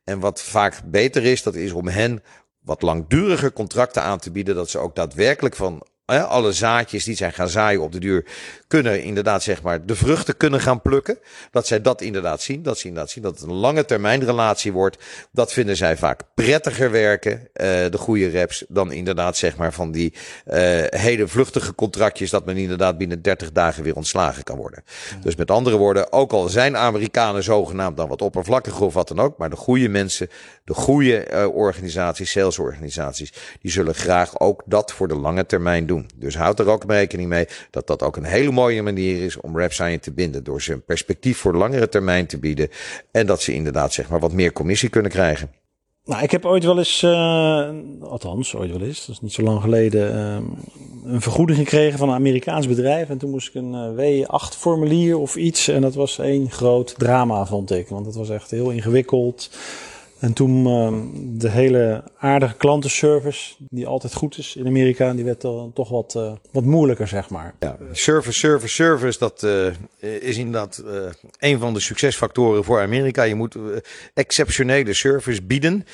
En wat vaak beter is, dat is om hen wat langduriger contracten aan te bieden. Dat ze ook daadwerkelijk van alle zaadjes die zijn gaan zaaien op de duur, kunnen inderdaad zeg maar de vruchten kunnen gaan plukken. Dat zij dat inderdaad zien. Dat ze inderdaad zien dat het een lange termijn relatie wordt. Dat vinden zij vaak prettiger werken, uh, de goede reps, dan inderdaad zeg maar van die uh, hele vluchtige contractjes dat men inderdaad binnen 30 dagen weer ontslagen kan worden. Dus met andere woorden, ook al zijn Amerikanen zogenaamd dan wat oppervlakkig of wat dan ook, maar de goede mensen, de goede uh, organisaties, salesorganisaties, die zullen graag ook dat voor de lange termijn doen. Dus houd er ook rekening mee dat dat ook een hele mooie manier is om RapScience te binden. Door ze een perspectief voor langere termijn te bieden. En dat ze inderdaad zeg maar wat meer commissie kunnen krijgen. Nou, ik heb ooit wel eens, uh, althans ooit wel eens, dat is niet zo lang geleden, uh, een vergoeding gekregen van een Amerikaans bedrijf. En toen moest ik een uh, W8 formulier of iets. En dat was één groot drama, vond ik. Want het was echt heel ingewikkeld. En toen uh, de hele aardige klantenservice, die altijd goed is in Amerika, die werd dan toch wat, uh, wat moeilijker, zeg maar. Ja, service, service, service, dat uh, is inderdaad een van de succesfactoren voor Amerika. Je moet exceptionele service bieden.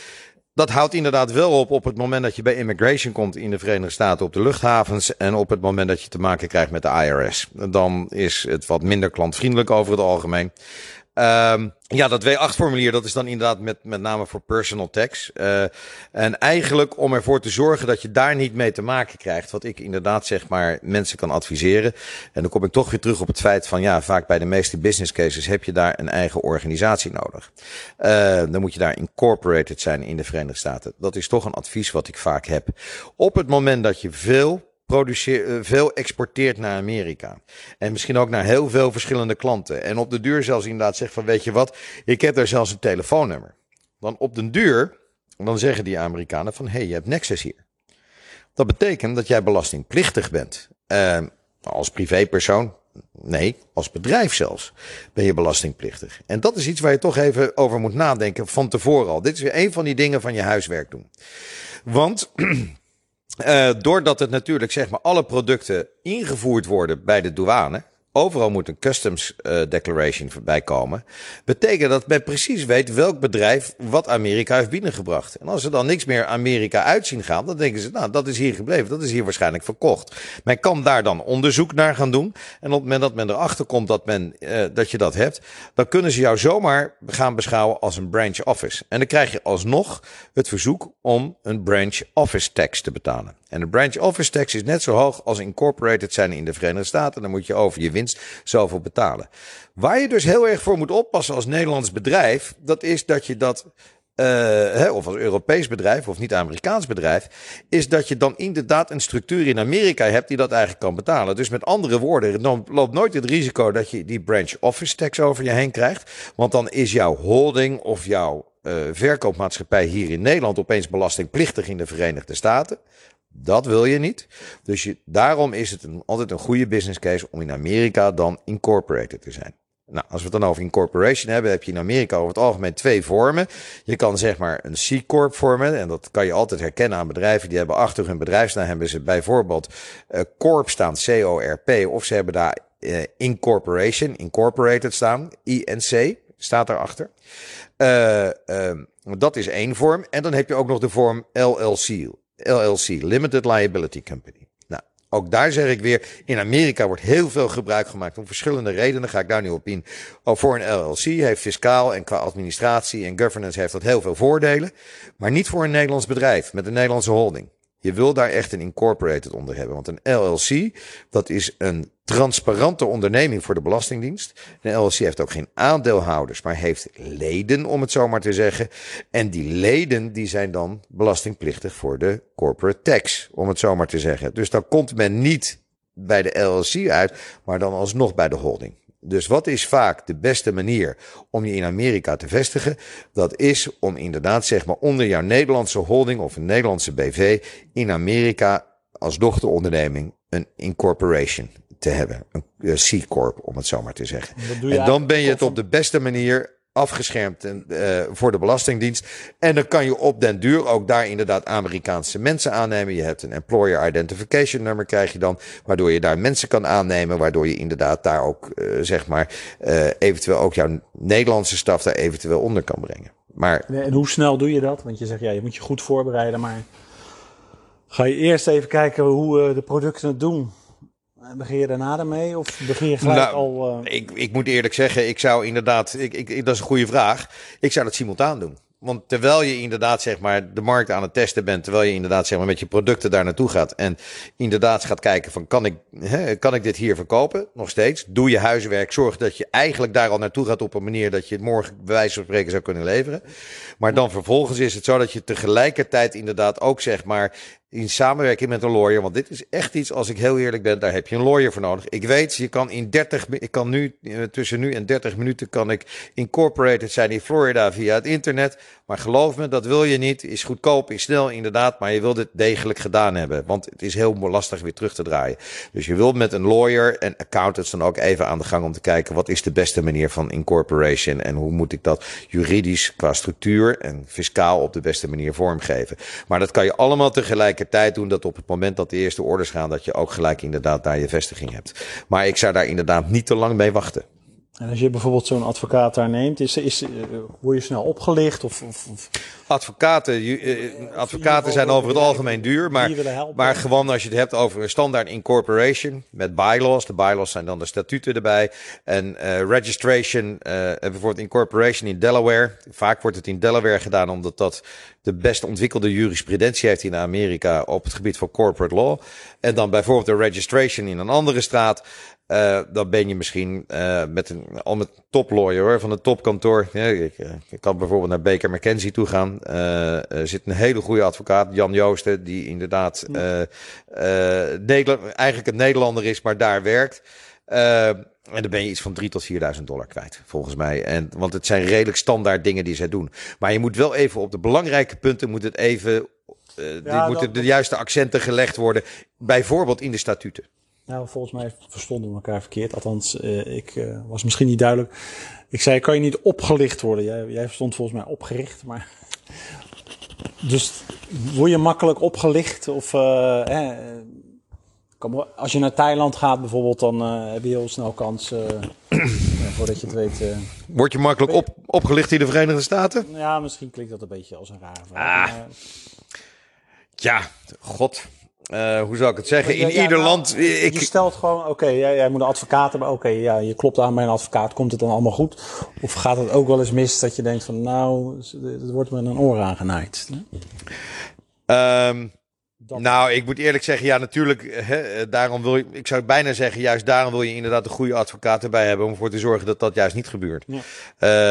Dat houdt inderdaad wel op op het moment dat je bij immigration komt in de Verenigde Staten op de luchthavens en op het moment dat je te maken krijgt met de IRS. Dan is het wat minder klantvriendelijk over het algemeen. Um, ja, dat W8-formulier, dat is dan inderdaad met, met name voor personal tax. Uh, en eigenlijk om ervoor te zorgen dat je daar niet mee te maken krijgt. Wat ik inderdaad zeg maar mensen kan adviseren. En dan kom ik toch weer terug op het feit van ja, vaak bij de meeste business cases heb je daar een eigen organisatie nodig. Uh, dan moet je daar incorporated zijn in de Verenigde Staten. Dat is toch een advies wat ik vaak heb. Op het moment dat je veel produceert, veel exporteert naar Amerika. En misschien ook naar heel veel verschillende klanten. En op de duur zelfs inderdaad zegt van weet je wat, ik heb daar zelfs een telefoonnummer. Dan op de duur, dan zeggen die Amerikanen van hé, hey, je hebt Nexus hier. Dat betekent dat jij belastingplichtig bent. Uh, als privépersoon, nee, als bedrijf zelfs, ben je belastingplichtig. En dat is iets waar je toch even over moet nadenken van tevoren al. Dit is weer een van die dingen van je huiswerk doen. Want uh, doordat het natuurlijk zeg maar alle producten ingevoerd worden bij de douane. Overal moet een customs uh, declaration voorbij komen. Betekent dat men precies weet welk bedrijf wat Amerika heeft binnengebracht. En als er dan niks meer Amerika uitzien gaan, dan denken ze, nou, dat is hier gebleven. Dat is hier waarschijnlijk verkocht. Men kan daar dan onderzoek naar gaan doen. En op het moment dat men erachter komt dat, men, uh, dat je dat hebt, dan kunnen ze jou zomaar gaan beschouwen als een branch office. En dan krijg je alsnog het verzoek om een branch office tax te betalen. En de branch office tax is net zo hoog als incorporated zijn in de Verenigde Staten. Dan moet je over je winst zoveel betalen. Waar je dus heel erg voor moet oppassen als Nederlands bedrijf, dat is dat je dat hè, of als Europees bedrijf of niet Amerikaans bedrijf, is dat je dan inderdaad een structuur in Amerika hebt die dat eigenlijk kan betalen. Dus met andere woorden, dan loopt nooit het risico dat je die branch office tax over je heen krijgt. Want dan is jouw holding of jouw uh, verkoopmaatschappij hier in Nederland opeens belastingplichtig in de Verenigde Staten. Dat wil je niet. Dus je, daarom is het een, altijd een goede business case om in Amerika dan incorporated te zijn. Nou, als we het dan over incorporation hebben, heb je in Amerika over het algemeen twee vormen. Je kan zeg maar een C-corp vormen. En dat kan je altijd herkennen aan bedrijven. Die hebben achter hun bedrijfsnaam hebben ze bijvoorbeeld uh, corp staan, C-O-R-P. Of ze hebben daar uh, incorporation, incorporated staan, I-N-C staat daarachter. Uh, dat is één vorm. En dan heb je ook nog de vorm LLC, LLC, Limited Liability Company. Nou, ook daar zeg ik weer, in Amerika wordt heel veel gebruik gemaakt om verschillende redenen, ga ik daar nu op in. Oh, voor een LLC heeft fiscaal en qua administratie en governance heeft dat heel veel voordelen, maar niet voor een Nederlands bedrijf met een Nederlandse holding. Je wil daar echt een incorporated onder hebben. Want een LLC, dat is een transparante onderneming voor de Belastingdienst. Een LLC heeft ook geen aandeelhouders, maar heeft leden, om het zo maar te zeggen. En die leden, die zijn dan belastingplichtig voor de corporate tax, om het zo maar te zeggen. Dus dan komt men niet bij de LLC uit, maar dan alsnog bij de holding. Dus wat is vaak de beste manier om je in Amerika te vestigen? Dat is om inderdaad, zeg maar, onder jouw Nederlandse holding of een Nederlandse BV in Amerika als dochteronderneming een incorporation te hebben. Een C-corp, om het zo maar te zeggen. En dan ben je het op de beste manier afgeschermd uh, voor de Belastingdienst. En dan kan je op den duur ook daar inderdaad Amerikaanse mensen aannemen. Je hebt een Employer Identification nummer krijg je dan, waardoor je daar mensen kan aannemen, waardoor je inderdaad daar ook, uh, zeg maar, uh, eventueel ook jouw Nederlandse staf daar eventueel onder kan brengen. Maar, en hoe snel doe je dat? Want je zegt, ja, je moet je goed voorbereiden, maar Ga je eerst even kijken hoe de producten het doen? Begin je daarna ermee of begin je gelijk Nou, al... eh, Ik, ik moet eerlijk zeggen, ik zou inderdaad, ik, ik, dat is een goede vraag. Ik zou dat simultaan doen. Want terwijl je inderdaad zeg maar de markt aan het testen bent, terwijl je inderdaad zeg maar met je producten daar naartoe gaat en inderdaad gaat kijken van kan ik, hè, kan ik dit hier verkopen? Nog steeds. Doe je huiswerk, zorg dat je eigenlijk daar al naartoe gaat op een manier dat je het morgen bij wijze van spreken zou kunnen leveren. Maar dan vervolgens is het zo dat je tegelijkertijd inderdaad ook zeg maar in samenwerking met een lawyer. Want dit is echt iets, als ik heel eerlijk ben, daar heb je een lawyer voor nodig. Ik weet, je kan in 30, mi- ik kan nu, eh, tussen nu en 30 minuten kan ik incorporated zijn in Florida via het internet. Maar geloof me, dat wil je niet. Is goedkoop, is snel inderdaad, maar je wilt het degelijk gedaan hebben. Want het is heel lastig weer terug te draaien. Dus je wilt met een lawyer en accountants dan ook even aan de gang om te kijken wat is de beste manier van incorporation en hoe moet ik dat juridisch qua structuur en fiscaal op de beste manier vormgeven. Maar dat kan je allemaal tegelijkertijd doen dat op het moment dat de eerste orders gaan dat je ook gelijk inderdaad daar je vestiging hebt. Maar ik zou daar inderdaad niet te lang mee wachten. En als je bijvoorbeeld zo'n advocaat daar neemt, is, is, eh, word je snel opgelicht? Of, of, of Advocaten, eh, advocaten zijn over het algemeen duur, maar, maar gewoon als je het hebt over een standaard incorporation met bylaws. De bylaws zijn dan de statuten erbij. En eh, registration, en bijvoorbeeld incorporation in Delaware. Vaak wordt het in Delaware gedaan omdat dat de best ontwikkelde jurisprudentie heeft in Amerika op het gebied van corporate law. En dan bijvoorbeeld de registration in een andere staat. Eh, dan ben je misschien eh, met een, al met een toplawyer hoor, van het topkantoor. Ja, ik, eh, ik kan bijvoorbeeld naar Baker McKenzie toe gaan. Er zit een hele goede advocaat, Jan Joosten, die inderdaad eigenlijk een Nederlander is, maar daar werkt. En dan ben je iets van 3 tot 4.000 dollar kwijt, volgens mij. En, want het zijn redelijk standaard dingen die zij doen. Maar je moet wel even op de belangrijke punten moet het even. die moeten de juiste accenten gelegd worden. Bijvoorbeeld in de statuten. Nou, volgens mij verstonden we elkaar verkeerd. Althans, eh, ik eh, was misschien niet duidelijk. Ik zei, kan je niet opgelicht worden? Jij, jij verstond volgens mij opgericht, maar... Dus word je makkelijk opgelicht? Of eh, als je naar Thailand gaat bijvoorbeeld, dan eh, heb je heel snel kans... voordat je het weet... Word je makkelijk op, opgelicht in de Verenigde Staten? ja, misschien klinkt dat een beetje als een rare vraag. Ah. maar- Ja, god. Eh, hoe zou ik het zeggen? In Ja, ieder nou, land. Ik, je stelt gewoon, oké, jij, jij moet een advocaat hebben. Oké, ja, je klopt aan bij een advocaat. Komt het dan allemaal goed? Of gaat het ook wel eens mis dat je denkt van, nou, het wordt me een oor aangenaaid? Ehm, Dat- nou, ik moet eerlijk zeggen, ja, natuurlijk. Hè, eh, daarom wil je, ik zou bijna zeggen, juist daarom wil je inderdaad een goede advocaat erbij hebben. om ervoor te zorgen dat dat juist niet gebeurt. Ja.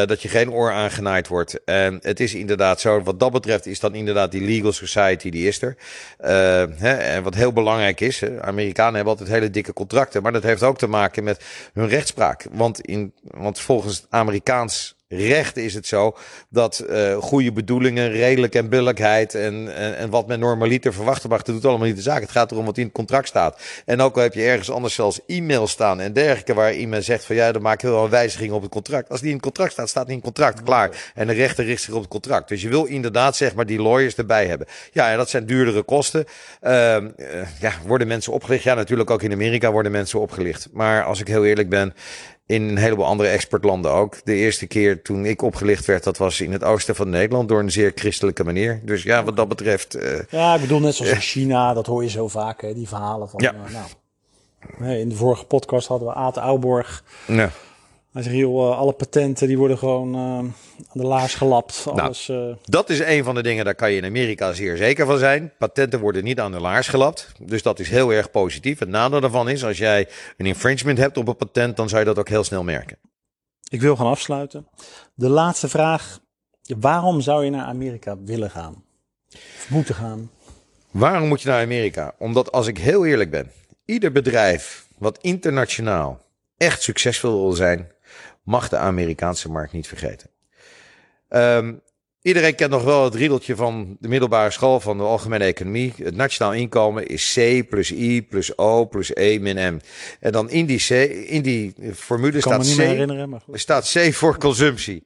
Eh, dat je geen oor aangenaaid wordt. En het is inderdaad zo, wat dat betreft, is dan inderdaad die legal society, die is er. Eh, hè, en wat heel belangrijk is, hè, Amerikanen hebben altijd hele dikke contracten. Maar dat heeft ook te maken met hun rechtspraak. Want, in, want volgens Amerikaans recht is het zo dat eh, goede bedoelingen, redelijk en billijkheid en, en, wat men normaliter verwachten mag, dat doet allemaal niet de zaak. Het gaat erom wat in het contract staat. En ook al heb je ergens anders zelfs e-mail staan en dergelijke, waar iemand zegt van ja, dan maak je wel een wijziging op het contract. Als die in het contract staat, staat die in het contract, klaar. En de rechter richt zich op het contract. Dus je wil inderdaad zeg maar die lawyers erbij hebben. Ja, en dat zijn duurdere kosten. Ehm, eh, ja, worden mensen opgelicht? Ja, natuurlijk ook in Amerika worden mensen opgelicht. Maar als ik heel eerlijk ben, in een heleboel andere exportlanden ook. De eerste keer toen ik opgelicht werd, dat was in het oosten van Nederland door een zeer christelijke meneer. Dus ja, wat dat betreft. eh, Ja, ik bedoel net zoals in China, dat hoor je zo vaak, hè, die verhalen van, Ja. eh, nou... In de vorige podcast hadden we Aad Ouborg. Hij zegt, joh, eh, alle patenten die worden gewoon eh, aan de laars gelapt. Nou. Alles, eh, dat is een van de dingen, daar kan je in Amerika zeer zeker van zijn. Patenten worden niet aan de laars gelapt. Dus dat is heel erg positief. Het nadeel daarvan is, als jij een infringement hebt op een patent, dan zou je dat ook heel snel merken. Ik wil gaan afsluiten. De laatste vraag. Waarom zou je naar Amerika willen gaan? Of moeten gaan? Waarom moet je naar Amerika? Omdat als ik heel eerlijk ben, ieder bedrijf wat internationaal echt succesvol wil zijn, mag de Amerikaanse markt niet vergeten. Ehm, iedereen kent nog wel het riedeltje van de middelbare school van de algemene economie. Het nationaal inkomen is C plus I plus O plus E min M. En dan in die, C, in die formule staat C, maar goed. staat C voor consumptie.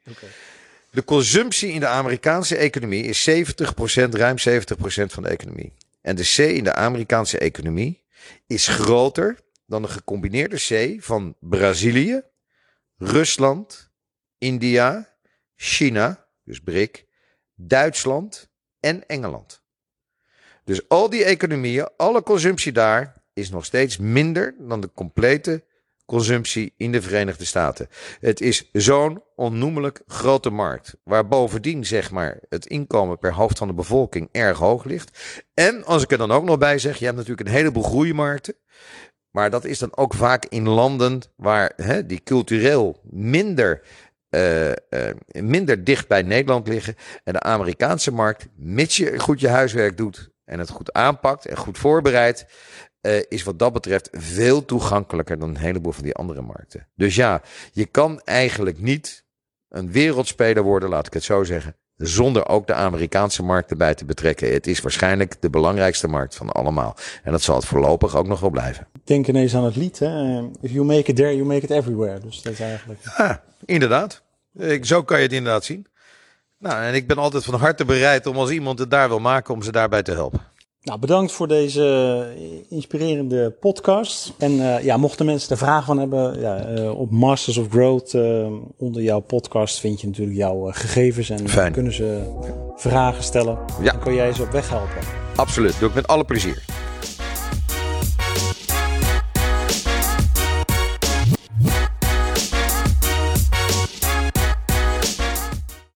De consumptie in de Amerikaanse economie is 70%, ruim 70% van de economie. En de C in de Amerikaanse economie is groter dan de gecombineerde C van Brazilië, Rusland, India, China, dus BRIC, Duitsland en Engeland. Dus al die economieën, alle consumptie daar is nog steeds minder dan de complete consumptie in de Verenigde Staten. Het is zo'n onnoemelijk grote markt. Waar bovendien zeg maar het inkomen per hoofd van de bevolking erg hoog ligt. En als ik er dan ook nog bij zeg, je hebt natuurlijk een heleboel groeimarkten. Maar dat is dan ook vaak in landen waar hè, die cultureel minder, uh, uh, minder dicht bij Nederland liggen. En de Amerikaanse markt, mits je goed je huiswerk doet en het goed aanpakt en goed voorbereidt, uh, is wat dat betreft veel toegankelijker dan een heleboel van die andere markten. Dus ja, je kan eigenlijk niet een wereldspeler worden, laat ik het zo zeggen, zonder ook de Amerikaanse markt erbij te betrekken. Het is waarschijnlijk de belangrijkste markt van allemaal. En dat zal het voorlopig ook nog wel blijven. Denk ineens aan het lied, hè? If you make it there, you make it everywhere. Dus dat is eigenlijk... Ja, inderdaad. Ik, zo kan je het inderdaad zien. Nou, en ik ben altijd van harte bereid om als iemand het daar wil maken, om ze daarbij te helpen. Nou, bedankt voor deze inspirerende podcast. En uh, ja, mochten mensen er vragen van hebben, ja, uh, op Masters of Growth uh, onder jouw podcast vind je natuurlijk jouw gegevens en Fijn. kunnen ze vragen stellen. Ja. Dan kun jij ze op weg helpen. Absoluut, doe ik met alle plezier.